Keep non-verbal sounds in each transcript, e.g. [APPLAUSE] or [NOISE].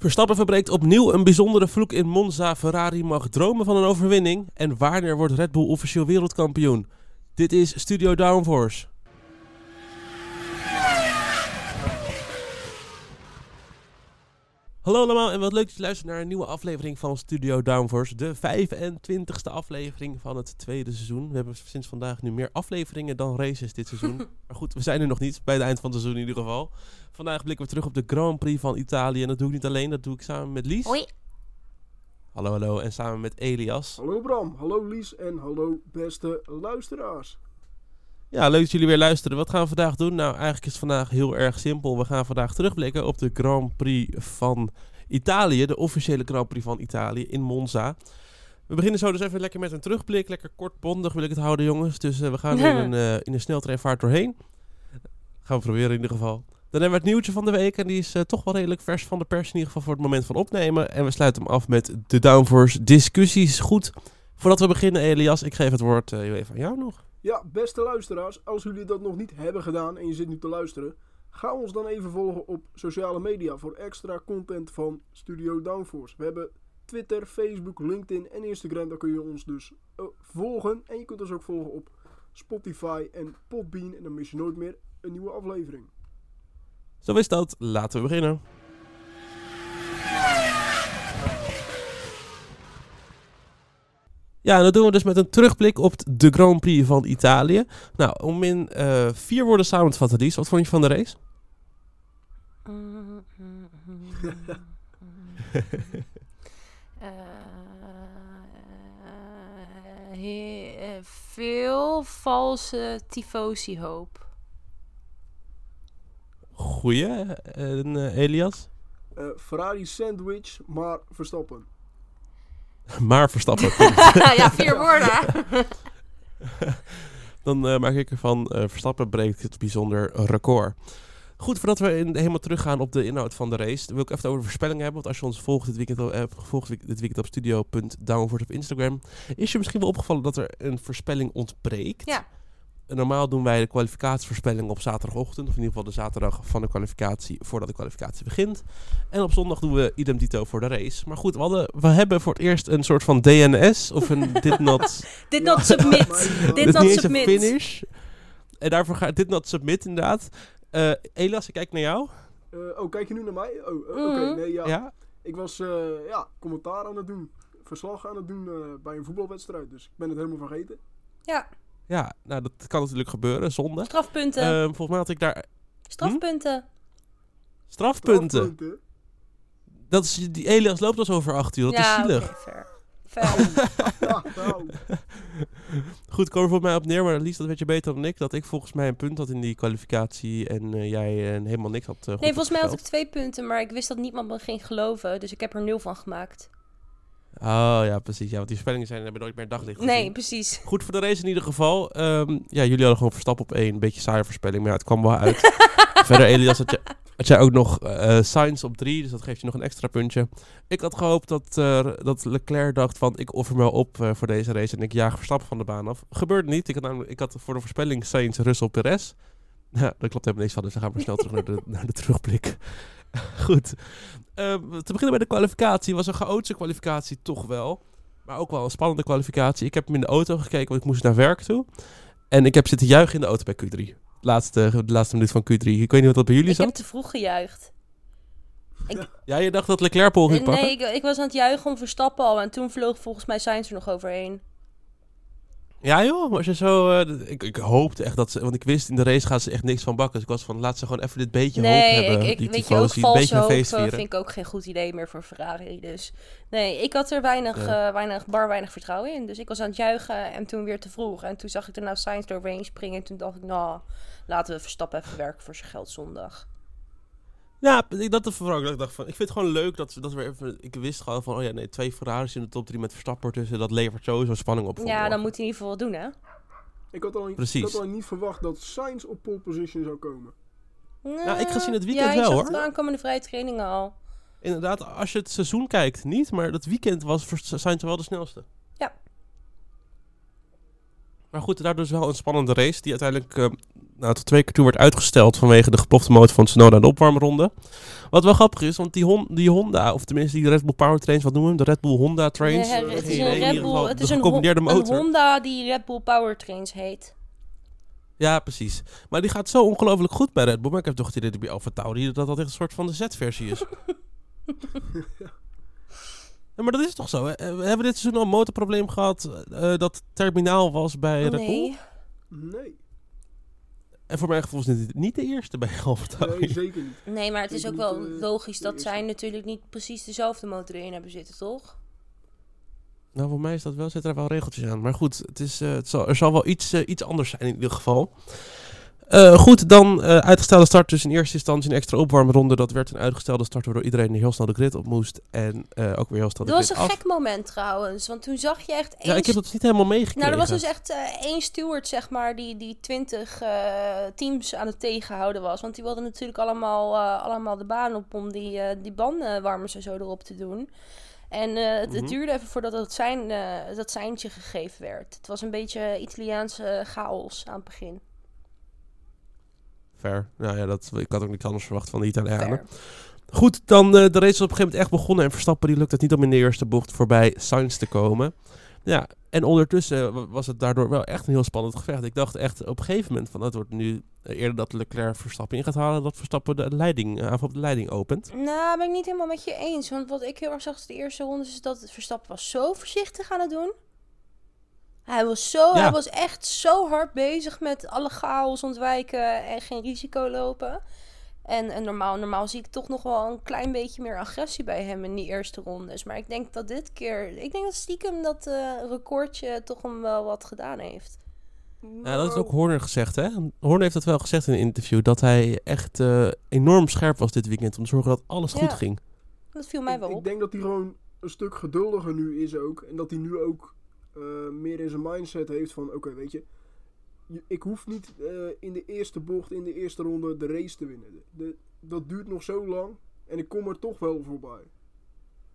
Verstappen verbreekt opnieuw een bijzondere vloek in Monza. Ferrari mag dromen van een overwinning. En wanneer wordt Red Bull officieel wereldkampioen? Dit is Studio Downforce. Hallo allemaal en wat leuk dat je luistert naar een nieuwe aflevering van Studio Downforce. De 25ste aflevering van het tweede seizoen. We hebben sinds vandaag nu meer afleveringen dan races dit seizoen. [LAUGHS] maar goed, we zijn er nog niet, bij het eind van het seizoen in ieder geval. Vandaag blikken we terug op de Grand Prix van Italië. En dat doe ik niet alleen, dat doe ik samen met Lies. Hoi. Hallo, hallo. En samen met Elias. Hallo Bram, hallo Lies en hallo beste luisteraars. Ja, leuk dat jullie weer luisteren. Wat gaan we vandaag doen? Nou, eigenlijk is het vandaag heel erg simpel. We gaan vandaag terugblikken op de Grand Prix van Italië. De officiële Grand Prix van Italië in Monza. We beginnen zo dus even lekker met een terugblik. Lekker kortbondig wil ik het houden, jongens. Dus eh, we gaan [LAUGHS] in een, eh, in een sneltreinvaart doorheen. Gaan we proberen in ieder geval. Dan hebben we het nieuwtje van de week. En die is eh, toch wel redelijk vers van de pers. In ieder geval voor het moment van opnemen. En we sluiten hem af met de Downforce discussies. Goed, voordat we beginnen, Elias, ik geef het woord eh, even aan jou nog. Ja, beste luisteraars, als jullie dat nog niet hebben gedaan en je zit nu te luisteren, ga ons dan even volgen op sociale media voor extra content van Studio Downforce. We hebben Twitter, Facebook, LinkedIn en Instagram. Daar kun je ons dus eh, volgen. En je kunt ons ook volgen op Spotify en Podbean. En dan mis je nooit meer een nieuwe aflevering. Zo is dat. Laten we beginnen. Ja, en dat doen we dus met een terugblik op de Grand Prix van Italië. Nou, om in eh, vier woorden samen te vatten, Lies, wat vond je van de race? [LAUGHS] Eh, he- eh, veel valse tifosi-hoop. Goeie. En Elias? Eh, Ferrari sandwich, maar Verstappen. Maar Verstappen. [LAUGHS] ja, vier woorden. [LAUGHS] Dan eh, maak ik ervan, eh Verstappen breekt het bijzonder record. Goed, voordat we in, helemaal teruggaan op de inhoud van de race, wil ik even over voorspellingen hebben. Want als je ons volgt dit weekend, op- hebt gevolgd dit weekend op studio.downward op Instagram, is je misschien wel opgevallen dat er een voorspelling ontbreekt. Ja. Normaal doen wij de kwalificatievoorspelling op zaterdagochtend, of in ieder geval de zaterdag van de kwalificatie, voordat de kwalificatie begint. En op zondag doen we idem dito voor de race. Maar goed, we, hadden, we hebben voor het eerst een soort van DNS, of een [LAUGHS] did not Dit not submit. Dit not submit. een finish. En daarvoor gaat dit not submit inderdaad. Eh Elias, ik kijk naar jou. Eh, oh, kijk je nu naar mij? Oh, eh, oké. Mhm. Nee, ja. Ja. Ik was eh, ja, commentaar aan het doen. Verslag aan het doen eh, bij een voetbalwedstrijd. Dus ik ben het helemaal vergeten. Ja, Ja, nou dat kan natuurlijk gebeuren, zonde. strafpunten. Ehm, volgens mij had ik daar strafpunten. strafpunten. Strafpunten. Dat is, die Elias loopt al zo over acht uur, dat ja, is zielig. nou. [LAUGHS] [LAUGHS] Goed, kom er voor mij op neer, maar Lies, dat weet je beter dan ik. Dat ik volgens mij een punt had in die kwalificatie en eh, jij eh, helemaal niks had goed Nee, volgens mij had ik twee punten, maar ik wist dat niemand me ging geloven. Dus ik heb er nul van gemaakt. Oh ja, precies. Ja, want die spellingen zijn, hebben nooit meer daglicht gezien. Nee, precies. Goed voor de race in ieder geval. Ehm, ja, jullie hadden gewoon Verstappen op één. Een beetje saaie voorspelling, maar ja, het kwam wel uit. [LAUGHS] Verder, Elias, had, je, had jij ook nog Sainz op drie. Dus dat geeft je nog een extra puntje. Ik had gehoopt dat, eh, dat Leclerc dacht van... ik offer me op eh, voor deze race en ik jaag Verstappen van de baan af. Gebeurde niet. Ik had, namelijk, ik had voor de voorspelling Sainz, Russell, Perez. [LAUGHS] Ja, dat klopt helemaal niks van. Dus dan gaan we snel terug naar de, [LAUGHS] naar de terugblik. [LAUGHS] Goed. Ehm, te beginnen bij de kwalificatie. was een chaotische kwalificatie toch wel. Maar ook wel een spannende kwalificatie. Ik heb hem in de auto gekeken, want ik moest naar werk toe. En ik heb zitten juichen in de auto bij Q3. Laatste, de laatste minuut van Q3. Ik weet niet wat dat bij jullie Ik heb zat. te vroeg gejuicht. Ja, je dacht dat Leclerc Pol ging pakken? Nee, ik, ik was aan het juichen om Verstappen al. En toen vloog volgens mij Sainz er nog overheen. Ja joh, maar als je zo... eh, ik, ik hoopte echt dat ze... Want ik wist in de race gaat ze echt niks van bakken. Dus ik was van, laat ze gewoon even dit beetje hoop nee, hebben. ik, ik, die weet je ook, een beetje hoop vieren. vind ik ook geen goed idee meer voor Ferrari. Dus nee, ik had er weinig, Ja. eh, weinig, bar weinig vertrouwen in. Dus ik was aan het juichen en toen weer te vroeg. En toen zag ik er nou Sainz doorheen springen. En toen dacht ik, nou, laten we Verstappen even werken voor zijn geld zondag. Ja, ik- dat is vooral ook dat ik dacht van... Ik vind het gewoon leuk dat, ze- dat we even... Ik wist gewoon van, oh ja, nee, twee Ferraris in de top 3 met Verstappen tussen. Dat levert sowieso spanning op. voor Ja, dan moet hij in ieder geval wat doen, hè? Ik had, al, Precies. ik had al niet verwacht dat Sainz op pole position zou komen. Ja, ik gezien het weekend ja, wel, hoor. het wel aankomende vrije trainingen al. Inderdaad, als je het seizoen kijkt, niet. Maar dat weekend was voor Sainz wel de snelste. Ja. Maar goed, daardoor is wel een spannende race die uiteindelijk eh, nou, tot twee keer toe werd uitgesteld vanwege de geplofte motor van Tsunoda en de opwarmronde. Wat wel grappig is, want die, Hon die Honda, of tenminste die Red Bull Powertrains, wat noemen we hem? De Red Bull Honda Trains? Nee, het is een Red Bull, het is een, gecombineerde Hon- een motor. Honda die Red Bull Powertrains heet. Ja, precies. Maar die gaat zo ongelooflijk goed bij Red Bull. Maar ik heb toch het idee dat bij Alfa Tauri dat dat echt een soort van de Z-versie is. [LAUGHS] ja, maar dat is toch zo? Hè? Eh, We hebben dit seizoen al een motorprobleem gehad eh, dat terminaal was bij Red Bull. Nee. Nee, En voor mijn gevoel is dit niet de eerste bij [LAUGHS] Alfa nee, zeker niet. nee, maar het is ook wel eh, logisch de dat zij natuurlijk niet precies dezelfde motor erin hebben zitten, toch? Nou, voor mij is dat wel, zitten er wel regeltjes aan. Maar goed, het is, eh, het zal, er zal wel iets, eh, iets anders zijn in ieder geval. Eh, goed, dan eh, uitgestelde start. Dus in eerste instantie een extra opwarmronde. Dat werd een uitgestelde start, waardoor iedereen heel snel de grid op moest. En eh, ook weer heel snel de Dat was een af. gek moment trouwens, want toen zag je echt één Ja, ik heb dat dus niet helemaal meegekregen. Nou, er was dus echt één steward, zeg maar, die, die 20 eh, teams aan het tegenhouden was. Want die wilden natuurlijk allemaal, allemaal de baan op om die, die bandenwarmers en zo erop te doen. En het, het Mhm. duurde even voordat dat, zijn, dat seintje gegeven werd. Het was een beetje Italiaanse chaos aan het begin. Fair. Nou ja, dat, ik had ook niks anders verwacht van de Italianen. Fair. Goed, dan eh, de race is op een gegeven moment echt begonnen. En Verstappen die lukt het niet om in de eerste bocht voorbij Sainz te komen. Ja, en ondertussen wa- was het daardoor wel echt een heel spannend gevecht. Ik dacht echt op een gegeven moment van het wordt nu eh, eerder dat Leclerc Verstappen in gaat halen. Dat Verstappen de leiding, uh, op de leiding opent. Nou, ben ik niet helemaal met je eens. Want wat ik heel erg zag de eerste ronde is dat het Verstappen was zo voorzichtig aan het doen. Hij was, zo, Ja. hij was echt zo hard bezig met alle chaos ontwijken en geen risico lopen. En, en normaal, normaal zie ik toch nog wel een klein beetje meer agressie bij hem in die eerste rondes. Maar ik denk dat dit keer, ik denk dat stiekem dat eh, recordje toch hem wel wat gedaan heeft. Ja, dat is ook Horner gezegd, hè? Horner heeft dat wel gezegd in een interview. Dat hij echt eh, enorm scherp was dit weekend om te zorgen dat alles Ja. goed ging. Dat viel mij ik, wel ik op. denk dat hij gewoon een stuk geduldiger nu is ook. En dat hij nu ook eh, meer in zijn mindset heeft van... Oké, weet je... Ik hoef niet eh, in de eerste bocht, in de eerste ronde, de race te winnen. De, de- dat duurt nog zo lang. En ik kom er toch wel voorbij.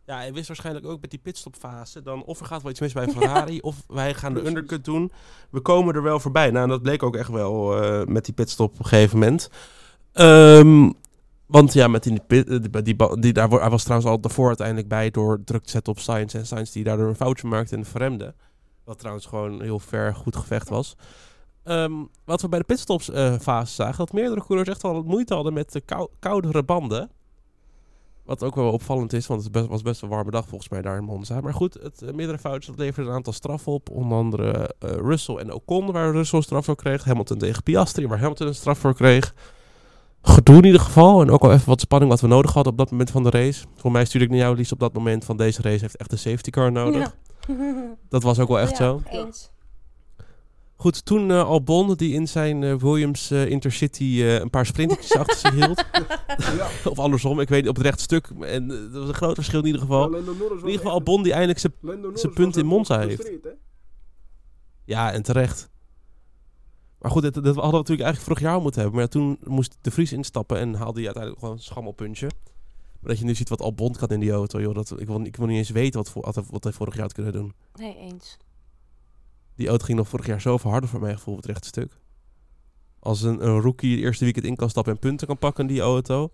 Ja, hij wist waarschijnlijk ook met die pitstopfase. Dan of er gaat wel iets mis bij Ferrari, [LAUGHS] of wij gaan de undercut doen. We komen er wel voorbij. Nou, en dat bleek ook echt wel eh, met die pitstop op een gegeven moment. Ehm, want ja, met die, pit, die, die, daar, hij was trouwens al daarvoor uiteindelijk bij door druk te zetten op Sainz. En Sainz die daardoor een foutje maakte en verremde. Wat trouwens gewoon heel ver goed gevecht was. Ehm, wat we bij de pitstops eh, zagen, dat meerdere coureurs echt wel moeite hadden met de kou- koudere banden. Wat ook wel opvallend is, want het was best een warme dag volgens mij daar in Monza. Maar goed, het eh, meerdere dat leverde een aantal straffen op. Onder andere eh, Russell en Ocon, waar Russell straf voor kreeg. Hamilton tegen Piastri, waar Hamilton een straf voor kreeg. Gedoe in ieder geval. En ook wel even wat spanning wat we nodig hadden op dat moment van de race. Voor mij stuurde ik naar jou, Lies, op dat moment van deze race heeft echt een safety car nodig. Ja. [LAUGHS] Dat was ook wel echt Ja, zo. Eens. Goed, toen eh, Albon, die in zijn eh, Williams eh, Intercity eh, een paar sprintertjes [LAUGHS] achter zich hield. ja, [LAUGHS] of andersom, ik weet niet, op het rechte stuk. En dat was een groot verschil in ieder geval. ja, In ieder geval Albon die eindelijk zijn... Punt in Monza heeft. Ja, en terecht. Maar goed, dit, dit hadden we natuurlijk eigenlijk vorig jaar moeten hebben. Maar ja, toen moest de Vries instappen en haalde hij uiteindelijk gewoon een schammelpuntje. Maar dat je nu ziet wat Albon kan in die auto, joh. Dat, ik, wil, ik wil niet eens weten wat, voor, wat, hij- wat hij vorig jaar had kunnen doen. Nee, eens. Die auto ging nog vorig jaar zoveel harder voor mijn gevoel op het rechte stuk. Als een, een rookie het eerste weekend in kan stappen en punten kan pakken in die auto.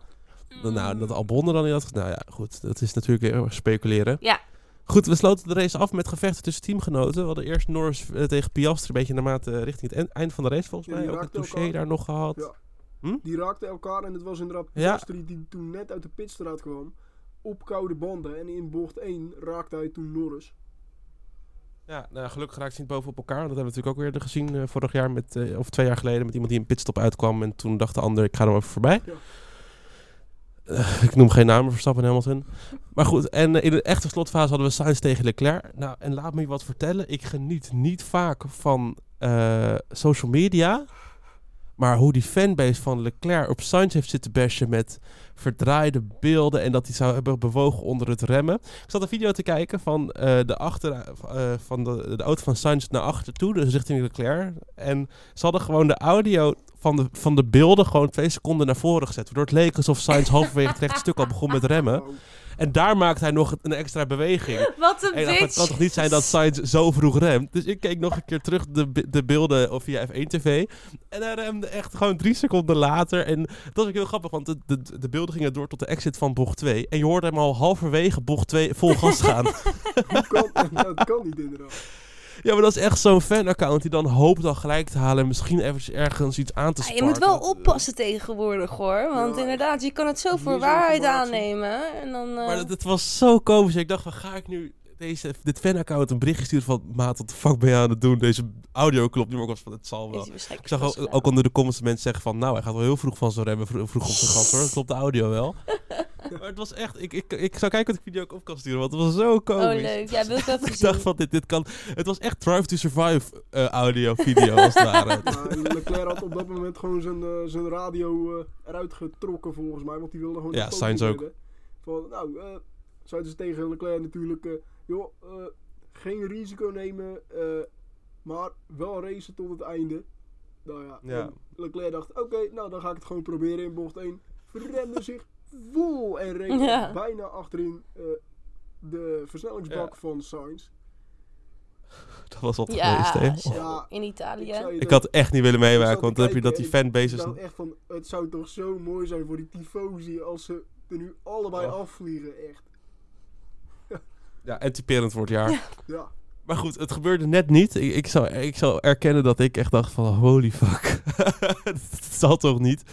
Dan, nou, dat Albon er dan niet had. Nou ja, goed. Dat is natuurlijk heel erg speculeren. Ja. Goed, we sloten de race af met gevechten tussen teamgenoten. We hadden eerst Norris eh, tegen Piastri, een beetje naarmate eh, richting het eind van de race volgens mij. Ook een touché daar nog gehad. Ja. Hm? Die raakten elkaar en het was inderdaad Ja. Piastri die toen net uit de pitstraat kwam. Op koude banden. En in bocht 1 raakte hij toen Norris. Ja, nou, gelukkig raakten ze niet bovenop elkaar. Dat hebben we natuurlijk ook weer gezien eh, vorig jaar, met, eh, of twee jaar geleden, met iemand die een pitstop uitkwam. En toen dacht de ander, ik ga er even voorbij. Ja. Eh, ik noem geen namen, Verstappen en Hamilton. Maar goed, en in de echte slotfase hadden we Sainz tegen Leclerc. Nou, en laat me je wat vertellen. Ik geniet niet vaak van social media. Maar hoe die fanbase van Leclerc op Sainz heeft zitten bashen met verdraaide beelden en dat hij zou hebben bewogen onder het remmen. Ik zat een video te kijken van eh, de, achter, eh, van de, de auto van Sainz naar achter toe, dus richting Leclerc. En ze hadden gewoon de audio van de, van de beelden gewoon twee seconden naar voren gezet. Waardoor het leek alsof Sainz [LAUGHS] halverwege het rechte stuk al begon met remmen. En daar maakt hij nog een extra beweging. [LAUGHS] Wat een En dacht, het kan toch niet zijn dat Sainz zo vroeg remt? Dus ik keek nog een keer terug de, de beelden via F1 TV. En hij remde echt gewoon drie seconden later. En dat was ook heel grappig, want de, de, de beelden gingen door tot de exit van bocht 2. En je hoorde hem al halverwege bocht 2 vol gas gaan. [LAUGHS] Hoe kan, dat kan niet inderdaad. Ja, maar dat is echt zo'n fan-account die dan hoopt dan gelijk te halen. En misschien even ergens iets aan te Ja, sparken. je moet wel Dat- oppassen tegenwoordig hoor. Want Ja, inderdaad, je kan het zo voor waarheid aannemen. En dan, eh, Maar het, het was zo komisch. Ik dacht, van, ga ik nu deze, dit fanaccount een berichtje sturen van... Maat, wat de fuck ben je aan het doen? Deze audio klopt niet, maar ik was van, het zal wel. Ik zag ook, onder de comments mensen zeggen van... Nou, hij gaat wel heel vroeg van zijn remmen, vro- vroeg op zijn gas hoor. Klopt de audio wel. [LAUGHS] [LAUGHS] maar het was echt... Ik, ik, ik zou kijken wat ik video ook op kan sturen, want het was zo Oh, komisch. leuk. Ja, wil ik even [LAUGHS] ik zien. dacht van, dit, dit kan... Het was echt Drive to Survive eh, audio, video als het ware. [LAUGHS] Maar Leclerc had op dat moment gewoon zijn, eh, zijn radio eh, eruit getrokken volgens mij. Want die wilde gewoon Ja, een Sainz ook. Van, nou, eh zeiden ze tegen Leclerc natuurlijk... eh, joh, eh, geen risico nemen, eh, maar wel racen tot het einde. Nou ja, Ja. Leclerc dacht, oké, nou dan ga ik het gewoon proberen in bocht 1. Verremde zich vol en reed Ja. bijna achterin eh, de versnellingsbak van Sainz. Dat was wat Ja, geweest, hè? zo, Ja, in Italië. Ik had echt niet willen meewerken, want dan heb je dat die fanbases... Ik dacht echt van, het zou toch zo mooi zijn voor die tifosi als ze er nu allebei Oh. afvliegen, echt. Ja, en typerend voor het jaar. Ja, Maar goed, het gebeurde net niet. Ik, ik, zou, ik zou erkennen dat ik echt dacht van holy fuck. [LAUGHS] dat zal toch niet.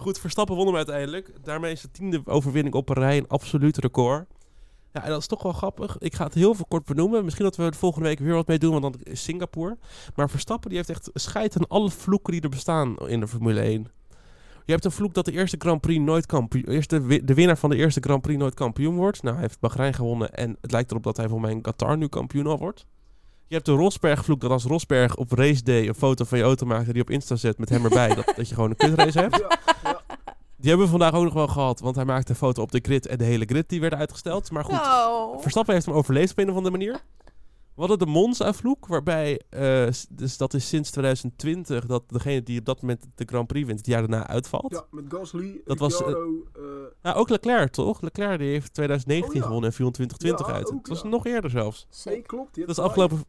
Goed, Verstappen won hem uiteindelijk. Daarmee is de tiende overwinning op een rij een absoluut record. Ja, en dat is toch wel grappig. Ik ga het heel veel kort benoemen. Misschien dat we er volgende week weer wat mee doen, want dan is Singapore. Maar Verstappen die heeft echt scheid aan alle vloeken die er bestaan in de Formule 1. Je hebt een vloek dat de eerste Grand Prix nooit kampioen... Eerste, de winnaar van de eerste Grand Prix nooit kampioen wordt. Nou, hij heeft Bahrein gewonnen en het lijkt erop dat hij voor mij in Qatar nu kampioen al wordt. Je hebt de Rosberg-vloek dat als Rosberg op race day een foto van je auto maakt en die op Insta zet met hem erbij, [LAUGHS] dat, dat je gewoon een kutrace hebt. ja. Die hebben we vandaag ook nog wel gehad, want hij maakte een foto op de grid en de hele grid die werd uitgesteld. Maar goed, Oh. Verstappen heeft hem overleefd op een of andere manier. We hadden de Monza-vloek, waarbij, eh, dus dat is sinds 2020, dat degene die op dat moment de Grand Prix wint, het jaar daarna uitvalt. ja, met Gasly, Dat was, eh, eh, Nou, ook Leclerc, toch? Leclerc die heeft 2019 Oh, ja. gewonnen en viel in 2020 Ja, uit. ook, Het was ja. nog eerder zelfs. nee, klopt. Dat is afgelopen,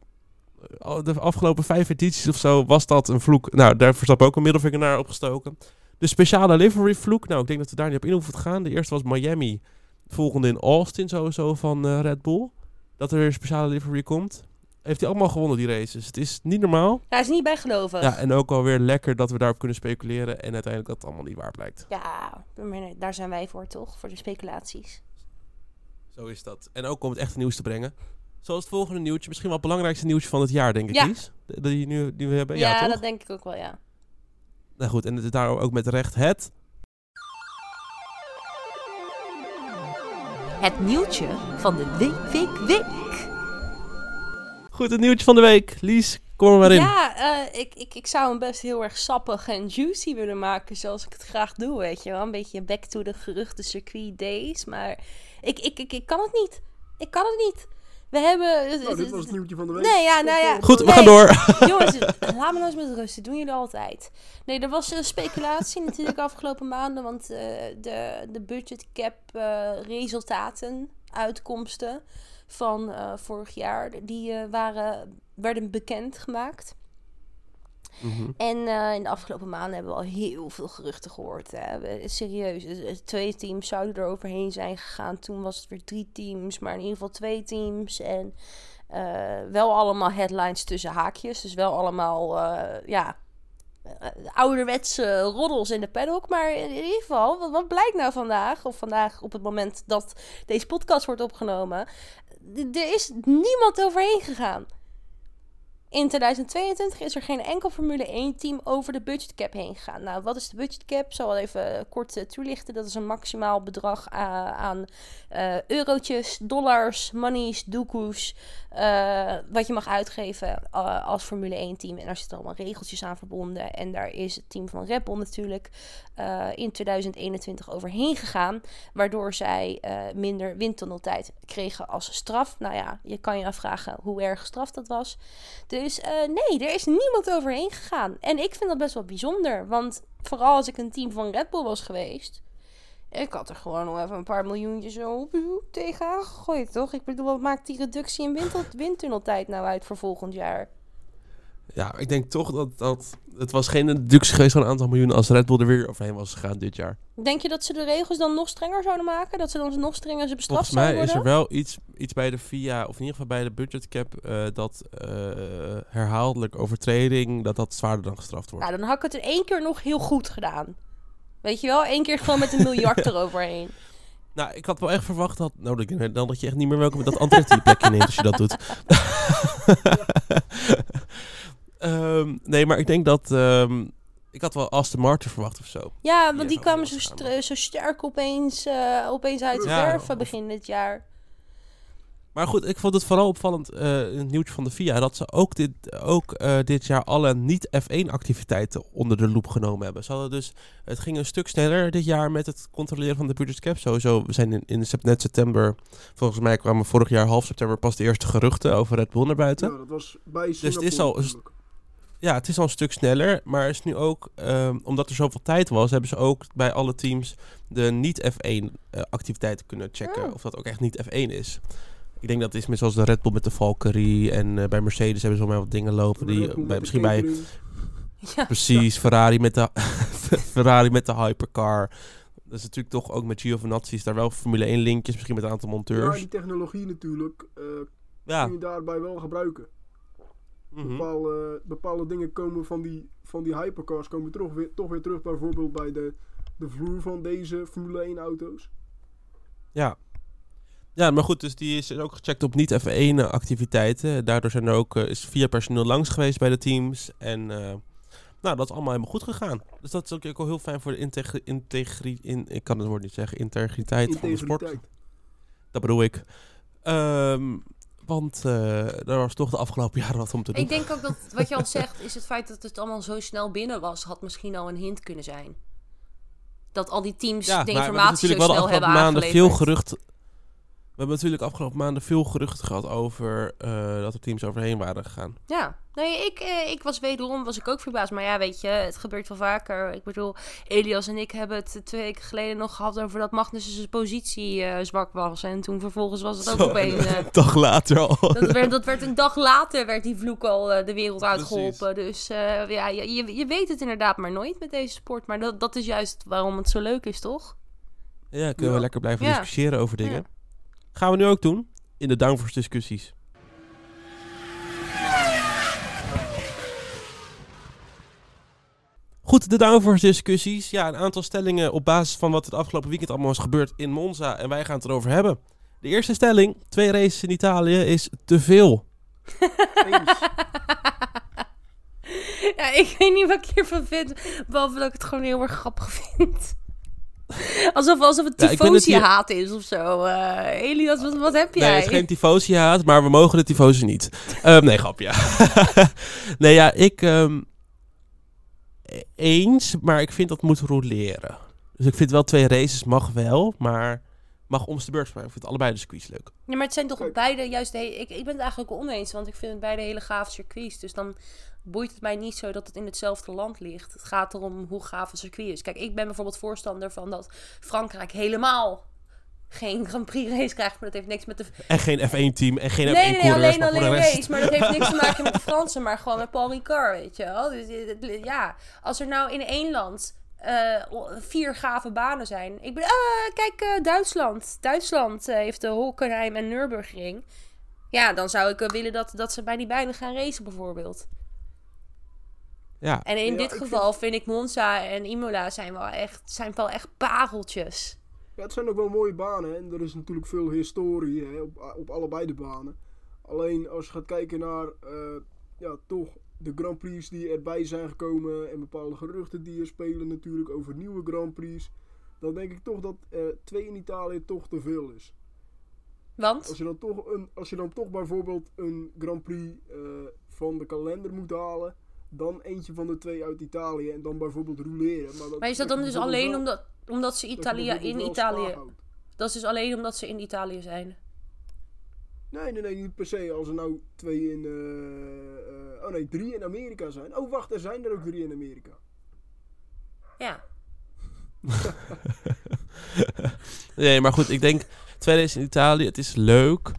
de afgelopen vijf edities of zo was dat een vloek. Nou, daar Verstappen ook een middelvinger naar opgestoken. De speciale livery vloek. Nou, ik denk dat we daar niet op in hoeven te gaan. De eerste was Miami. De volgende in Austin sowieso van eh, Red Bull. Dat er weer een speciale livery komt. Heeft hij allemaal gewonnen, die races. Het is niet normaal. Hij is niet bijgelovig. Ja, en ook alweer lekker dat we daarop kunnen speculeren. En uiteindelijk dat het allemaal niet waar blijkt. Ja, daar zijn wij voor toch? Voor de speculaties. Zo is dat. En ook om het echte nieuws te brengen. Zoals het volgende nieuwtje. Misschien wel het belangrijkste nieuwtje van het jaar, denk ik, Ja. Lies. Die, nu, die we hebben. Ja, Ja, dat denk ik ook wel, ja. Nou goed, en het is daar ook met recht het... Het nieuwtje van de week, week, week. Goed, het nieuwtje van de week. Lies, kom er maar in. Ja, eh, ik, ik, ik zou hem best heel erg sappig en juicy willen maken, zoals ik het graag doe, weet je wel. Een beetje back to the geruchte circuit days, maar ik, ik, ik, ik kan het niet. Ik kan het niet. We hebben... Nou, dit was het nieuwtje van de week. Nee, ja, nou ja. Goed, we Nee. gaan door. [LAUGHS] Jongens, [LAUGHS] laat me nou eens met rust. Dat doen jullie altijd. Nee, er was een speculatie [LAUGHS] natuurlijk afgelopen maanden. Want eh, de, de budget cap eh, resultaten, uitkomsten van eh, vorig jaar, die eh, waren, werden bekendgemaakt. Mhm. En eh, in de afgelopen maanden hebben we al heel veel geruchten gehoord. Hè. Serieus, eh, eh, twee teams zouden er overheen zijn gegaan. Toen was het weer drie teams, maar in ieder geval twee teams. En eh, wel allemaal headlines tussen haakjes. Dus wel allemaal, ja, ouderwetse roddels in de paddock. Maar in ieder geval, wat, wat blijkt nou vandaag? Of vandaag op het moment dat deze podcast wordt opgenomen. Er is niemand overheen gegaan. In 2022 is er geen enkel Formule 1 team over de budgetcap heen gegaan. Nou, wat is de budgetcap? Ik zal wel even kort eh, toelichten. Dat is een maximaal bedrag aan eh, eurotjes, dollars, monies, doekoes. eh, wat je mag uitgeven eh, als Formule 1 team. En daar zitten allemaal regeltjes aan verbonden. En daar is het team van Red Bull natuurlijk eh, in 2021 overheen gegaan. Waardoor zij eh, minder windtunneltijd kregen als straf. Nou ja, je kan je afvragen hoe erg gestraft dat was. Dus eh, nee, er is niemand overheen gegaan. En ik vind dat best wel bijzonder. Want vooral als ik een team van Red Bull was geweest. Ik had er gewoon nog even een paar miljoentjes zo tegenaan gegooid, toch? Ik bedoel, wat maakt die reductie in windtunneltijd nou uit voor volgend jaar? Ja, ik denk toch dat, dat het was geen deductie geweest van een aantal miljoenen als Red Bull er weer overheen was gegaan dit jaar. Denk je dat ze de regels dan nog strenger zouden maken? Dat ze dan nog strenger ze bestraft Volgens mij zouden is er wel iets, iets bij de VIA, of in ieder geval bij de budgetcap, eh dat eh herhaaldelijk overtreding, dat dat zwaarder dan gestraft wordt. Nou, dan had ik het in één keer nog heel goed gedaan. Weet je wel? Eén keer gewoon met een [LAUGHS] miljard eroverheen. Nou, ik had wel echt verwacht dat, nou, dat dan dat je echt niet meer welkom dat Andretti je plekje neemt als je dat doet. [LAUGHS] [LAUGHS] Ehm, nee, maar ik denk dat, ehm, ik had wel Aston Martin verwacht of zo. Ja, want die kwamen zo, zo sterk opeens, eh, opeens uit de Ja, verf of- begin dit jaar. Maar goed, ik vond het vooral opvallend eh, in het nieuwtje van de FIA dat ze ook dit, ook, eh, dit jaar alle niet-F1-activiteiten onder de loep genomen hebben. Ze hadden dus, het ging een stuk sneller dit jaar met het controleren van de budget cap. Sowieso, we zijn in, in net september, volgens mij kwamen vorig jaar half september pas de eerste geruchten over Red Bull naar buiten. Ja, dat was bij het is Singapore al- natuurlijk. Ja, het is al een stuk sneller, maar is nu ook, ehm, omdat er zoveel tijd was, hebben ze ook bij alle teams de niet-F1-activiteiten kunnen checken. Oh. Of dat ook echt niet F1 is. Ik denk dat het is met zoals de Red Bull met de Valkyrie en eh, bij Mercedes hebben ze wel wat dingen lopen die Bull bij, misschien bij. [LAUGHS] Ja. precies Ferrari met de [LAUGHS] Ferrari met de hypercar. Dat is natuurlijk toch ook met Giovinazzi is daar wel Formule 1 linkjes, misschien met een aantal Ja, monteurs. die technologie natuurlijk eh, Ja. kun je daarbij wel gebruiken. Mhm. Bepaalde, bepaalde dingen komen van die, van die hypercars komen toch weer, toch weer terug bijvoorbeeld bij de, de vloer van deze Formule 1 auto's. Ja. Ja, maar goed, dus die is ook gecheckt op niet F1 activiteiten. Daardoor zijn er ook, eh, is via personeel langs geweest bij de teams. En eh, nou, dat is allemaal helemaal goed gegaan. Dus dat is ook, ook wel heel fijn voor de integri integri in, ik kan het woord niet zeggen, integriteit van de sport. Integriteit. Dat bedoel ik. Ehm, want eh er was toch de afgelopen jaren wat om te doen. Ik denk ook dat [LAUGHS] wat je al zegt, is het feit dat het allemaal zo snel binnen was, had misschien al een hint kunnen zijn. Dat al die teams ja, de maar informatie zo natuurlijk wel de snel hebben afgelopen maanden aangeleverd. veel gerucht. We hebben natuurlijk afgelopen maanden veel geruchten gehad over eh, dat er teams overheen waren gegaan. Ja, nee, ik, eh, ik was wederom was ik ook verbaasd. Maar ja, weet je, het gebeurt wel vaker. Ik bedoel, Elias en ik hebben het twee weken geleden nog gehad over dat zijn positie eh, zwak was. En toen vervolgens was het ook Zo, opeens... eh, Een dag later al. [LAUGHS] dat, werd, dat werd een dag later, werd die vloek al eh, de wereld uitgeholpen. Dus eh, ja, je, je, weet het inderdaad maar nooit met deze sport. Maar dat, dat is juist waarom het zo leuk is, toch? Ja, kunnen we lekker blijven Ja. discussiëren over dingen. Gaan we nu ook doen. In de downforce discussies. Goed, de downforce discussies. Ja, een aantal stellingen op basis van wat het afgelopen weekend allemaal is gebeurd in Monza. En wij gaan het erover hebben. De eerste stelling, twee races in Italië, is te veel. [LAUGHS] Ja, ik weet niet wat ik hiervan vind. Behalve dat ik het gewoon heel erg grappig vind. [LAUGHS] Alsof, alsof het Ja, tifosi-haat is of zo. Eh Elias, wat, wat heb jij? Nee, het is geen tifosi haat, maar we mogen de tifosi niet. Ehm, nee, grapje. [LAUGHS] nee, ja, ik... ehm, eens, maar ik vind dat moet roleren. Dus ik vind wel twee races mag wel, maar mag om de beurt maar Ik vind allebei de circuits leuk. Ja, maar het zijn toch beide juist... he- ik, ik ben het eigenlijk oneens, want ik vind het beide hele gaaf circuits. Dus dan boeit het mij niet zo dat het in hetzelfde land ligt. Het gaat erom hoe gaaf een circuit is. Kijk, ik ben bijvoorbeeld voorstander van dat Frankrijk helemaal geen Grand Prix race krijgt. Maar dat heeft niks met de... En geen F1-team en geen Nee, nee, nee, F1-coureurs, alleen, maar alleen rest... race. Maar dat heeft niks te [LAUGHS] maken met de Fransen, maar gewoon met Paul Ricard, weet je wel. Dus, eh, ja, als er nou in één land eh, vier gave banen zijn. Ik ben, ah, kijk, eh, Duitsland. Duitsland heeft de Hockenheim en Nürburgring. Ja, dan zou ik willen dat, dat ze bij die beiden gaan racen, bijvoorbeeld. Ja, En in Ja, dit geval vind ik Monza en Imola zijn wel echt, zijn wel echt pareltjes. Ja, het zijn ook wel mooie banen en er is natuurlijk veel historie hè, op, op allebei de banen. Alleen als je gaat kijken naar eh, ja, toch de Grand Prix die erbij zijn gekomen en bepaalde geruchten die er spelen natuurlijk over nieuwe Grand Prix, dan denk ik toch dat eh, twee in Italië toch te veel is. Want? Als je dan toch, een, als je dan toch bijvoorbeeld een Grand Prix eh, van de kalender moet halen, dan eentje van de twee uit Italië en dan bijvoorbeeld roleren. Maar, Maar is dat dan dus alleen wel- omdat, omdat ze dat Italië in Italië... Dat is dus alleen omdat ze in Italië zijn. Nee, nee, nee, niet per se. Als er nou twee in. eh, eh, oh nee, drie in Amerika zijn. Oh, wacht, er zijn er ook drie in Amerika. Ja. [LAUGHS] nee, maar goed, ik denk twee races in Italië, het is leuk.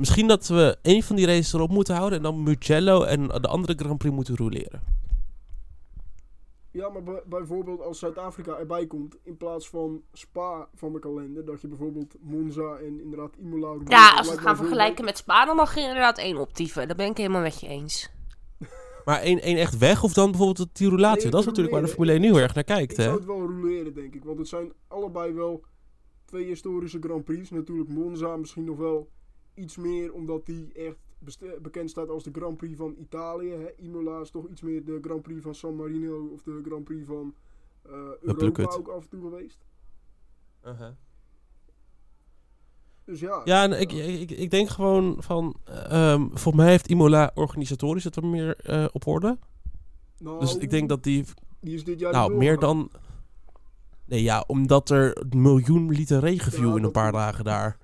Misschien dat we één van die races erop moeten houden en dan Mugello en de andere Grand Prix moeten roleren. Ja, maar bij- bijvoorbeeld als Zuid-Afrika erbij komt, in plaats van Spa van de kalender, dat je bijvoorbeeld Monza en inderdaad Imola... Ja, dat als we het gaan vergelijken met Spa, dan mag je inderdaad één optieven. Daar ben ik helemaal met je eens. [LAUGHS] Maar één, één echt weg of dan bijvoorbeeld die roulatie? Nee, dat is natuurlijk waar de. Formule 1 nu heel erg naar Ik kijkt, hè? zou het wel roleren, denk ik. Want het zijn allebei wel twee historische Grand Prix. Natuurlijk Monza misschien nog wel iets meer, omdat die echt bekend staat als de Grand Prix van Italië. Hè. Imola is toch iets meer de Grand Prix van San Marino of de Grand Prix van eh, Europa ook af en toe geweest. Uh-huh. Dus ja. Ja, en ik, ik, ik denk gewoon van... ehm volgens mij heeft Imola organisatorisch het er meer eh, op orde. nou, Dus ik denk dat die... Die is dit jaar Nou, meer dan... Nee, ja, omdat er een miljoen liter regen viel Ja, in een paar dagen daar.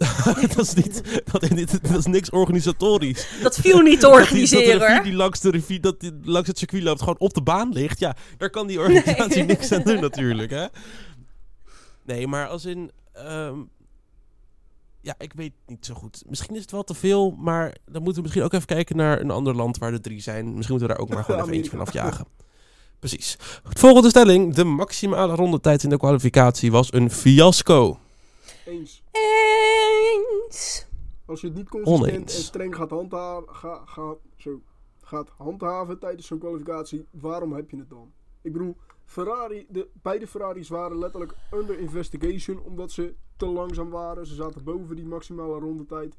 [LAUGHS] dat, is niet, dat, dat is niks organisatorisch. Dat viel niet te [LAUGHS] Dat die, dat de organiseren. rivier hoor. die langs, de rivier, dat die langs het circuit loopt gewoon op de baan ligt. Ja, daar kan die organisatie Nee. [LAUGHS] niks aan doen natuurlijk, hè. Nee, maar als in... ehm, ja, ik weet niet zo goed. Misschien is het wel te veel, maar dan moeten we misschien ook even kijken naar een ander land waar er drie zijn. Misschien moeten we daar ook maar gewoon even eentje van afjagen. Precies. Volgende stelling. De maximale rondetijd in de kwalificatie was een fiasco. Eens. Eens. Als je het niet consistent Oneens. en streng gaat handhaven, ga, ga, zo, gaat handhaven tijdens zo'n kwalificatie, waarom heb je het dan? Ik bedoel, Ferrari, de, beide Ferraris waren letterlijk under investigation omdat ze te langzaam waren. Ze zaten boven die maximale rondetijd.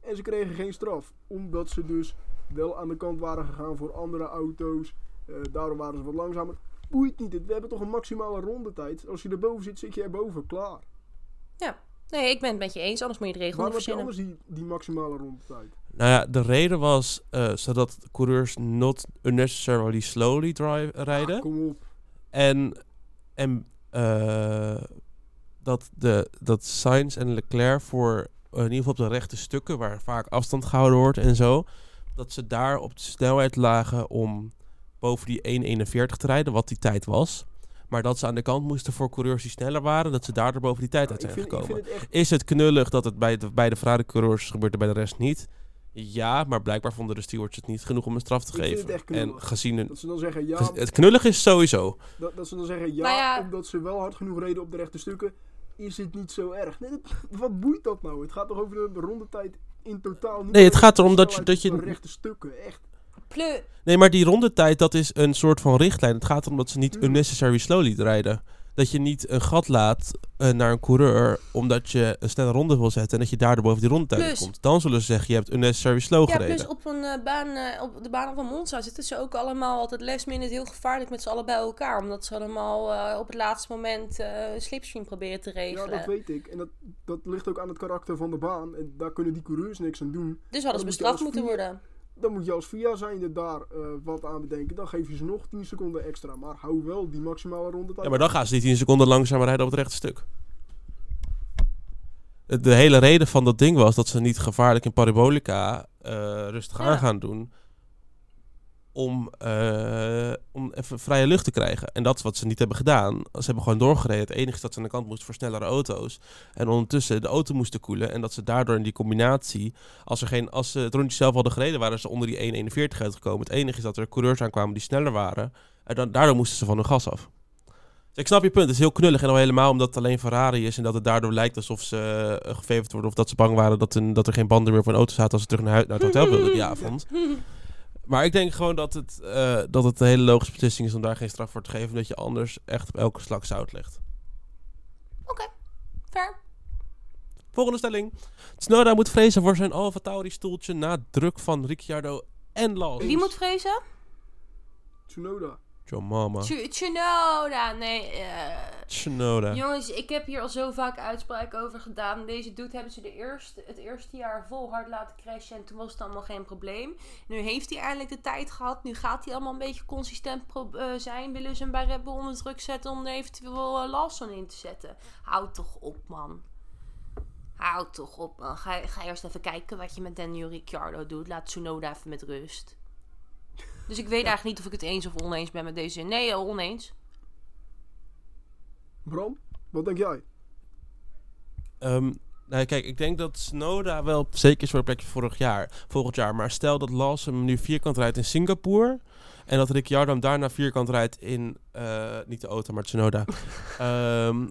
En ze kregen geen straf, omdat ze dus wel aan de kant waren gegaan voor andere auto's. Eh, daardoor waren ze wat langzamer. Boeit niet, we hebben toch een maximale rondetijd. Als je erboven zit, zit je erboven, klaar. Ja. Nee, ik ben het met je eens. Anders moet je de regel nog Waarom heb je anders die, die maximale rondetijd? Nou ja, de reden was eh, zodat coureurs not unnecessarily slowly drive, rijden. Ah, kom op. En, en eh, dat, de, dat Sainz en Leclerc voor eh, in ieder geval op de rechte stukken, waar vaak afstand gehouden wordt en zo, dat ze daar op de snelheid lagen om boven die 1.41 te rijden, wat die tijd was. Maar dat ze aan de kant moesten voor coureurs die sneller waren, dat ze daardoor boven die tijd uit ik, zijn vind, gekomen. vind het echt Is het knullig dat het bij de, bij de Ferrari-coureurs gebeurt en bij de rest niet? Ja, maar blijkbaar vonden de stewards het niet genoeg om een straf te Ik vind het geven. echt En knullig. gezien hun... dat ze dan zeggen ja, gez- Het knullig is sowieso. dat, dat ze dan zeggen ja, Nou ja. omdat ze wel hard genoeg reden op de rechte stukken, is het niet zo erg. Nee, dat- [LAUGHS] wat boeit dat nou? Het gaat toch over de rondetijd in totaal niet Nee, het over gaat de erom dat je- dat je- rechte stukken, echt. Nee, maar die rondetijd, dat is een soort van richtlijn. Het gaat erom dat ze niet Tuurlijk. unnecessary slowly rijden. Dat je niet een gat laat eh, naar een coureur omdat je een snelle ronde wil zetten en dat je daardoor boven die rondetijd Plus- komt. Dan zullen ze zeggen, je hebt unnecessary slow Ja, gereden. plus op, een, eh, baan, eh, op de baan van Monza zitten ze ook allemaal altijd last minute heel gevaarlijk met z'n allen bij elkaar. Omdat ze allemaal eh, op het laatste moment eh, een slipstream proberen te Ja, regelen. dat weet ik. En dat, dat ligt ook aan het karakter van de baan. En daar kunnen die coureurs niks aan doen. dus hadden ze bestraft moeten vier- worden. Dan moet je als VIA zijnde daar eh, wat aan bedenken. Dan geef je ze nog 10 seconden extra. Maar hou wel die maximale rondetijd. Ja, maar dan gaan ze die 10 seconden langzamer rijden op het rechte stuk. Het- De hele reden van dat ding was dat ze niet gevaarlijk in parabolica eh, rustig Ja. aan gaan doen. Om, eh, om even vrije lucht te krijgen. En dat is wat ze niet hebben gedaan. Ze hebben gewoon doorgereden. Het enige is dat ze aan de kant moesten voor snellere auto's. En ondertussen de auto moesten koelen. En dat ze daardoor in die combinatie... Als, er geen, als ze het rondje zelf hadden gereden, waren ze onder die 1.41 uitgekomen. Het enige is dat er coureurs aankwamen die sneller waren. En dan, daardoor moesten ze van hun gas af. Dus ik snap je punt. Het is heel knullig. En al helemaal omdat het alleen Ferrari is. En dat het daardoor lijkt alsof ze uh, gefavord worden. Of dat ze bang waren dat, een, dat er geen banden meer voor een auto zaten. Als ze terug naar, naar het hotel wilden die avond. [LAUGHS] Maar ik denk gewoon dat het, eh, dat het een hele logische beslissing is om daar geen straf voor te geven. Omdat je anders echt op elke slak zout legt. Fair. Volgende stelling. Tsunoda moet vrezen voor zijn Alfa Tauri stoeltje na druk van Ricciardo en Lawson. Wie moet vrezen? Tsunoda. John Mama. Tsunoda. Nee, eh, Tsunoda. Jongens, ik heb hier al zo vaak uitspraken over gedaan. Deze dude hebben ze de eerste, het eerste jaar vol hard laten crashen. En toen was het allemaal geen probleem. Nu heeft hij eindelijk de tijd gehad. Nu gaat hij allemaal een beetje consistent eh, zijn. Willen ze hem bij Red Bull onder druk zetten om er eventueel uh, Lawson in te zetten? Houd toch op, man. Houd toch op, man. Ga, ga eerst even kijken wat je met Daniel Ricciardo doet. Laat Tsunoda even met rust. Dus ik weet eigenlijk niet of ik het eens of oneens ben met deze. Nee, eh, oneens. Bram? Wat denk jij? Ehm, nou, kijk, ik denk dat Snowda wel zeker is voor een plekje vorig jaar, volgend jaar. Maar stel dat Lawson nu vierkant rijdt in Singapore. En dat Ricciardo hem daarna vierkant rijdt in, eh, niet de auto, maar Tsunoda. [LAUGHS] Ehm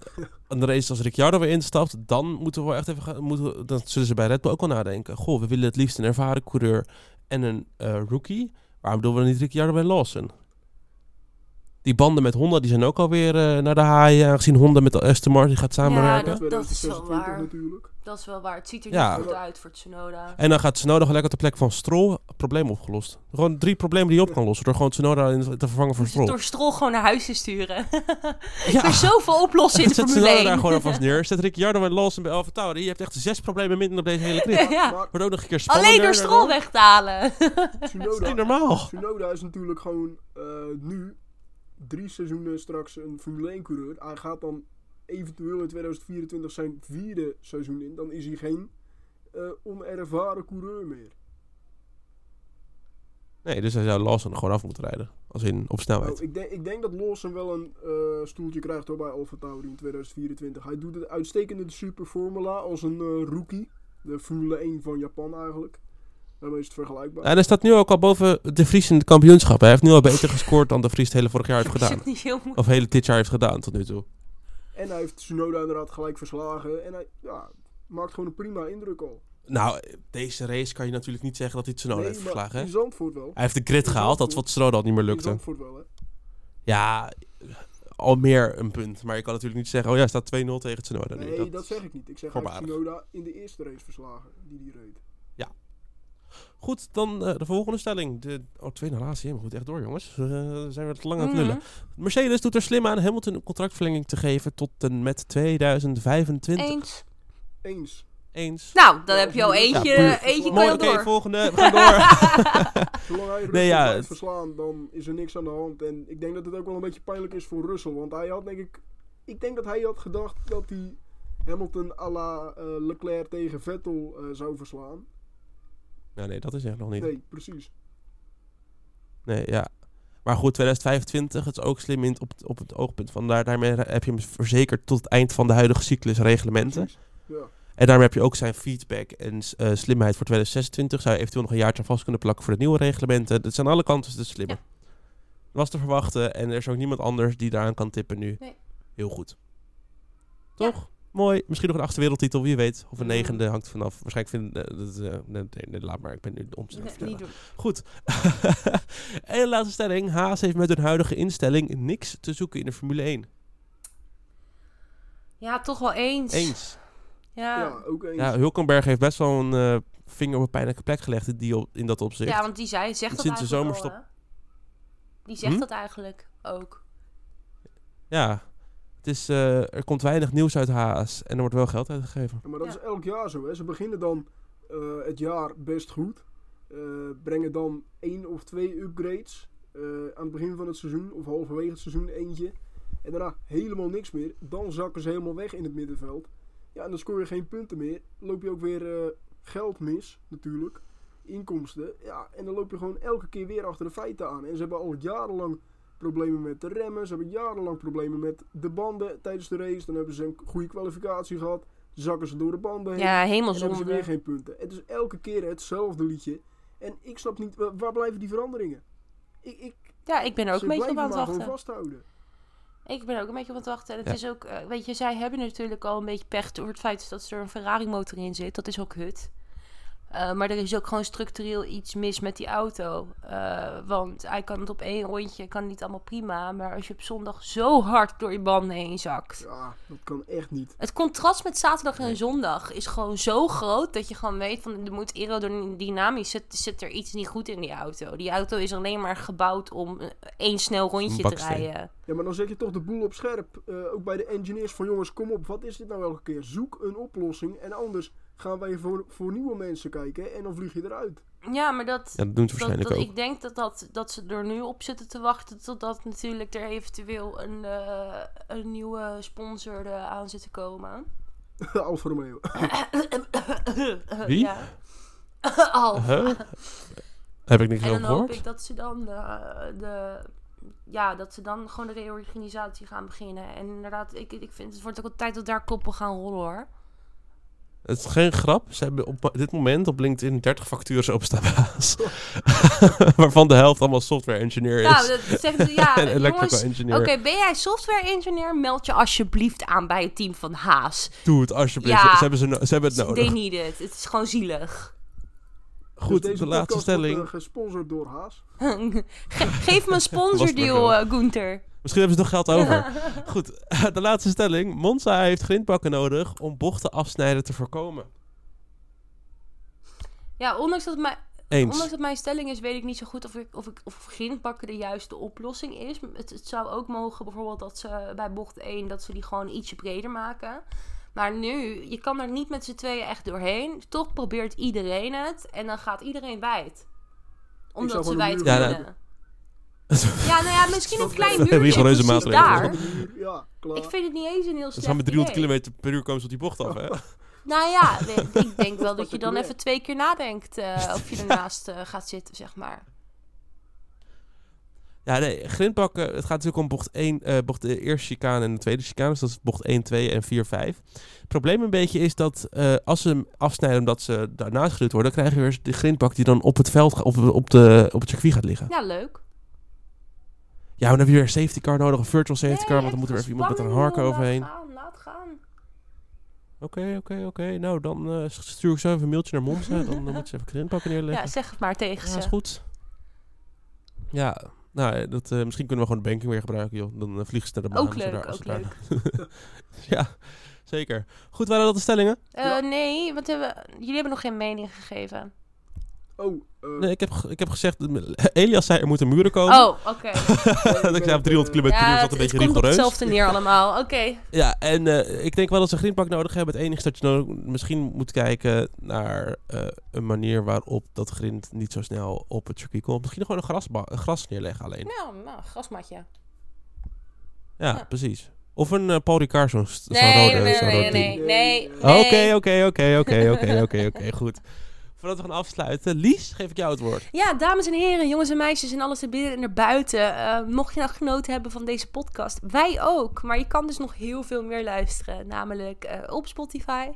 een race als Ricciardo weer instapt, dan moeten we wel echt even gaan, moeten, we- dan zullen ze bij Red Bull ook wel nadenken. Goh, we willen het liefst een ervaren coureur en een eh, rookie. Waarom doen we dan niet Ricciardo en Lawson? Die banden met Honda die zijn ook alweer eh naar de haaien, aangezien Honda met Aston Martin gaat samenwerken. dat- dat is wel 2026 waar. natuurlijk. Dat is wel waar. Het ziet er Ja. niet goed uit voor Tsunoda. En dan gaat Tsunoda gelijk op de plek van Stroll probleem opgelost. Gewoon drie problemen die je op kan lossen door gewoon Tsunoda in- te vervangen voor Stroll. door Strol gewoon naar huis te sturen. Ja. [LAUGHS] Er is zoveel oplossen in de [LAUGHS] Zet Tsunoda 1. daar gewoon alvast neer. [LAUGHS] Zet Ricciardo en Lawson bij Alfa Tauri. Je hebt echt zes problemen minder op deze hele grid. ja. Maar Wordt ook nog een keer spannender. Alleen door Strol weg te halen. Dat is Tsunoda, niet normaal. Tsunoda is natuurlijk gewoon eh, nu drie seizoenen straks een Formule 1 coureur. Hij gaat dan eventueel in 2024 zijn vierde seizoen in. Dan is hij geen eh, onervaren coureur meer. Nee, dus hij zou Lawson gewoon af moeten rijden. Als in op snelheid. Nou, ik, denk, ik denk dat Lawson wel een eh, stoeltje krijgt hoor, bij Alfa Tauri in 2024. Hij doet het uitstekend in de Super Formula als een eh, rookie. De Formule 1 van Japan eigenlijk. Daarmee is het vergelijkbaar. En hij staat nu ook al boven De Vries in het kampioenschap. Hij heeft nu al beter [LAUGHS] gescoord dan De Vries het hele vorig jaar heeft [LAUGHS] Is gedaan. het niet heel moeilijk? Of hele dit jaar heeft gedaan tot nu toe. En hij heeft Tsunoda inderdaad gelijk verslagen. En hij ja, maakt gewoon een prima indruk al. Nou, deze race kan je natuurlijk niet zeggen dat hij Tsunoda Nee, heeft verslagen. Hè? Zandvoort wel. Hij heeft de grid gehaald, dat is wat Tsunoda al niet meer lukte. Zandvoort wel, hè. Ja, al meer een punt. Maar je kan natuurlijk niet zeggen, oh ja, staat 2-0 tegen Tsunoda nu. Nee, dat, zeg ik niet. Ik zeg hij heeft. Tsunoda in de eerste race verslagen die hij reed. Goed, dan eh, de volgende stelling. De, oh, twee na laatste. Maar goed, echt door jongens. We zijn weer te lang aan het lullen. Mhm. Mercedes doet er slim aan Hamilton een contractverlenging te geven tot en met 2025. Eens. Eens. Eens. Nou, dan heb je al eentje, eentje kan Mooi, je oké, al door. volgende. We gaan door. [LAUGHS] Zolang hij Nee, ja, het- verslaan, dan is er niks aan de hand. En ik denk dat het ook wel een beetje pijnlijk is voor Russell. Want hij had denk ik... Ik denk dat hij had gedacht dat hij Hamilton à la eh, Leclerc tegen Vettel eh, zou verslaan. Nee, nee, dat is echt nog niet. Nee, precies. Nee, ja. Maar goed, 2025, het is ook slim in, het- op, het- op het oogpunt van daar, daarmee heb je hem verzekerd tot het eind van de huidige cyclus reglementen. Ja. En daarmee heb je ook zijn feedback en eh, slimheid voor 2026. Zou je eventueel nog een jaartje aan vast kunnen plakken voor de nieuwe reglementen. Dat zijn alle kanten dus slimmer. Was te verwachten en er is ook niemand anders die daaraan kan tippen nu. Nee. Heel goed. Toch? Mooi. Misschien nog een achtste wereldtitel, wie weet. Of een Mm. negende, hangt vanaf. Waarschijnlijk vind ik... dat, eh, nee, nee, nee, laat maar. Ik ben nu de omzet Nee, niet doen. Goed. [LAUGHS] en de laatste stelling. Haas heeft met hun huidige instelling niks te zoeken in de Formule 1. Ja, toch wel eens. Eens. Ja. ja, ook eens. Ja, Hulkenberg heeft best wel een eh, vinger op een pijnlijke plek gelegd in, die op, in dat opzicht. Ja, want die zei, zegt dat Sinds de zomerstop. al? Die zegt Hm? dat eigenlijk ook. Ja. Het is, eh, er komt weinig nieuws uit Haas en er wordt wel geld uitgegeven. Ja, maar dat Ja. is elk jaar zo. Hè. Ze beginnen dan eh, het jaar best goed. eh, brengen dan één of twee upgrades eh, aan het begin van het seizoen. Of halverwege het seizoen eentje. En daarna helemaal niks meer. Dan zakken ze helemaal weg in het middenveld. Ja, en dan scoor je geen punten meer. Loop je ook weer eh, geld mis, natuurlijk. Inkomsten. Ja, en dan loop je gewoon elke keer weer achter de feiten aan. En ze hebben al jarenlang problemen met de remmen. Ze hebben jarenlang problemen met de banden tijdens de race. Dan hebben ze een goede kwalificatie gehad. Zakken ze door de banden heen. Ja, En dan hebben ze weer geen punten. Het is elke keer hetzelfde liedje. En ik snap niet, wa- waar blijven die veranderingen? Ik, ik, Ja, ik ben er ook een beetje op aan het wachten. vasthouden. Ik ben er ook een beetje op aan het wachten. En het Ja. is ook, eh, weet je, zij hebben natuurlijk al een beetje pech door het feit dat er een Ferrari motor in zit. Dat is ook hut. Eh, maar er is ook gewoon structureel iets mis met die auto. Eh, want hij kan het op één rondje, kan niet allemaal prima. Maar als je op zondag zo hard door je banden heen zakt. Ja, dat kan echt niet. Het contrast met zaterdag en zondag is gewoon zo groot dat je gewoon weet van er moet aerodynamisch zit, zit er iets niet goed in die auto. Die auto is alleen maar gebouwd om eh, één snel rondje te rijden. Ja, maar dan zet je toch de boel op scherp. Eh, ook bij de engineers van jongens, kom op, wat is dit nou elke keer? Zoek een oplossing en anders gaan wij voor, voor nieuwe mensen kijken en dan vlieg je eruit. Ja, maar dat, Ja, dat doen ze waarschijnlijk dat- ook. ik denk dat, dat, dat ze er nu op zitten te wachten totdat natuurlijk er eventueel een, eh, een nieuwe sponsor eh, aan zit te komen. [LAUGHS] Alfa Romeo. [COUGHS] Wie? Ja. [LAUGHS] Al. Huh? Heb ik niks En over dan hoop gehoord? ik dat ze dan eh, de, ja, dat ze dan gewoon de reorganisatie gaan beginnen. En inderdaad, ik, ik vind het wordt ook wel tijd dat daar koppen gaan rollen hoor. Het is geen grap. Ze hebben op dit moment op LinkedIn 30 vacatures opstaan baas. [LAUGHS] Waarvan de helft allemaal software engineer is. Nou, dat zegt ja, [LAUGHS] en electrical jongens. engineer. Oké, ben jij software engineer? Meld je alsjeblieft aan bij het team van Haas. Doe het alsjeblieft. Ja. Ze, hebben ze, no- ze hebben het They nodig. need it. Het is gewoon zielig. Goed, Dus deze de laatste wordt, stelling. eh, gesponsord door Haas. [LAUGHS] Ge- geef me een sponsordeal, uh, Gunther. Misschien hebben ze nog geld over. [LAUGHS] Goed, [LAUGHS] de laatste stelling. Monza heeft grindbakken nodig om bochten afsnijden te voorkomen. Ja, ondanks dat, mijn, ondanks dat mijn stelling is, weet ik niet zo goed of, ik, of, ik, of grindbakken de juiste oplossing is. Het, het zou ook mogen bijvoorbeeld dat ze bij bocht 1 dat ze die gewoon ietsje breder maken. Maar nu, je kan er niet met z'n tweeën echt doorheen. Toch probeert iedereen het en dan gaat iedereen wijd. Omdat ze wijd kunnen. Ja, nou ja, misschien een klein precies maatregelen. daar. Ja, klaar. Ik vind het niet eens een heel Dus slecht gaan met 300 idee. km per uur komen ze op die bocht af, hè? Nou ja, we- [LAUGHS] ik denk wel dat je dan even twee keer nadenkt eh, of je ernaast eh, gaat zitten, zeg maar. Ja, nee, grindbakken, het gaat natuurlijk om bocht 1, eh, bocht de eerste chicane en de tweede chicane. Dus dat is bocht 1, 2 en 4, 5. Het probleem een beetje is dat eh, als ze hem afsnijden omdat ze daarnaast geduwd worden, dan krijg je weer de grindbak die dan op het veld, ga- op, op, de, op het circuit gaat liggen. Ja, leuk. Ja, maar dan heb je weer een safety car nodig, een virtual safety Nee, car, want dan moet er even iemand met een hark spanning, joh, overheen. Laat gaan, laat gaan. Oké, oké, oké. Nou, dan eh, stuur ik zo even een mailtje naar Monza. dan, dan moet ze even grindbakken [LAUGHS] neerleggen. Ja, zeg het maar tegen Ja, ze. is goed. Ja, nou, eh, dat, eh, misschien kunnen we gewoon de banking weer gebruiken, joh. Dan eh, vliegen ze naar de maan. Ook we leuk, daar- ook we daar- [LAUGHS] ja, zeker. Goed, waren dat de stellingen? Ja. Nee, want hebben, jullie hebben nog geen mening gegeven. Oh, eh, Nee, ik heb, ik heb gezegd, Elias zei er moeten muren komen. Oh, oké. [LAUGHS] dat ik zei op 300 km per uur is Ja, dat het, een het beetje komt op rigoureus. hetzelfde neer allemaal. Oké. Ja, en eh, ik denk wel dat ze een grindbak nodig hebben. Het enige is dat je nou misschien moet kijken naar eh, een manier waarop dat grind niet zo snel op het circuit komt. Misschien gewoon een, grasba- een gras neerleggen alleen. Nou, nou, grasmatje. Ja, Ja. precies. Of een Paul Ricard, zo'n Nee, rode, nee, zo'n nee, nee, nee, nee. oké, oké, oké, oké, oké, oké, goed. Voordat we gaan afsluiten, Lies, geef ik jou het woord. Ja, dames en heren, jongens en meisjes en alles erbinnen en erbuiten. eh, mocht je nou genoten hebben van deze podcast, wij ook. Maar je kan dus nog heel veel meer luisteren. Namelijk eh, op Spotify,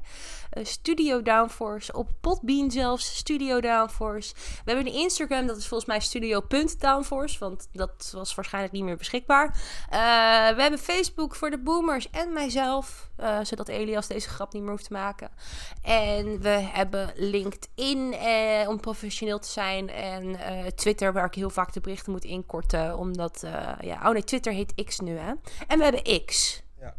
eh, Studio Downforce, op Podbean zelfs, Studio Downforce. We hebben een Instagram, dat is volgens mij studio.downforce, want dat was waarschijnlijk niet meer beschikbaar. We hebben Facebook voor de boomers en mijzelf, zodat Elias deze grap niet meer hoeft te maken. En we hebben LinkedIn eh, om professioneel te zijn. En eh, Twitter, waar ik heel vaak de berichten moet inkorten. Omdat, eh, ja, oh nee, Twitter heet X nu, hè. En we hebben X. Ja.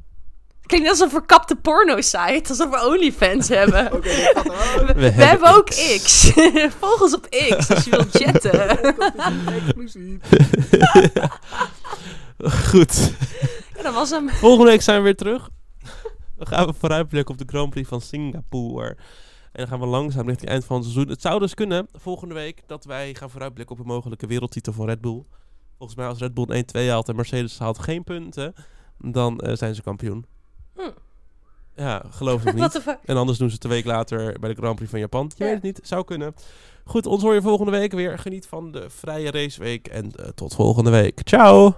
Klinkt als een verkapte porno-site. Alsof we OnlyFans [LAUGHS] hebben. Oké, gaat. We, We we hebben ook X. X. [LAUGHS] Volg ons op X als je wilt [LAUGHS] chatten. Goed. Ja, dat was hem. Volgende week zijn we weer terug. Dan gaan we vooruitblikken op de Grand Prix van Singapore. En dan gaan we langzaam richting het eind van het seizoen. Het zou dus kunnen, volgende week, dat wij gaan vooruitblikken op een mogelijke wereldtitel van Red Bull. Volgens mij als Red Bull een 1-2 haalt en Mercedes haalt geen punten, dan eh, zijn ze kampioen. Hm. Ja, geloof ik [LAUGHS] niet. En anders doen ze een week later bij de Grand Prix van Japan. Je Ja. weet het niet, zou kunnen. Goed, ons hoor je volgende week weer. Geniet van de vrije raceweek en eh, tot volgende week. Ciao!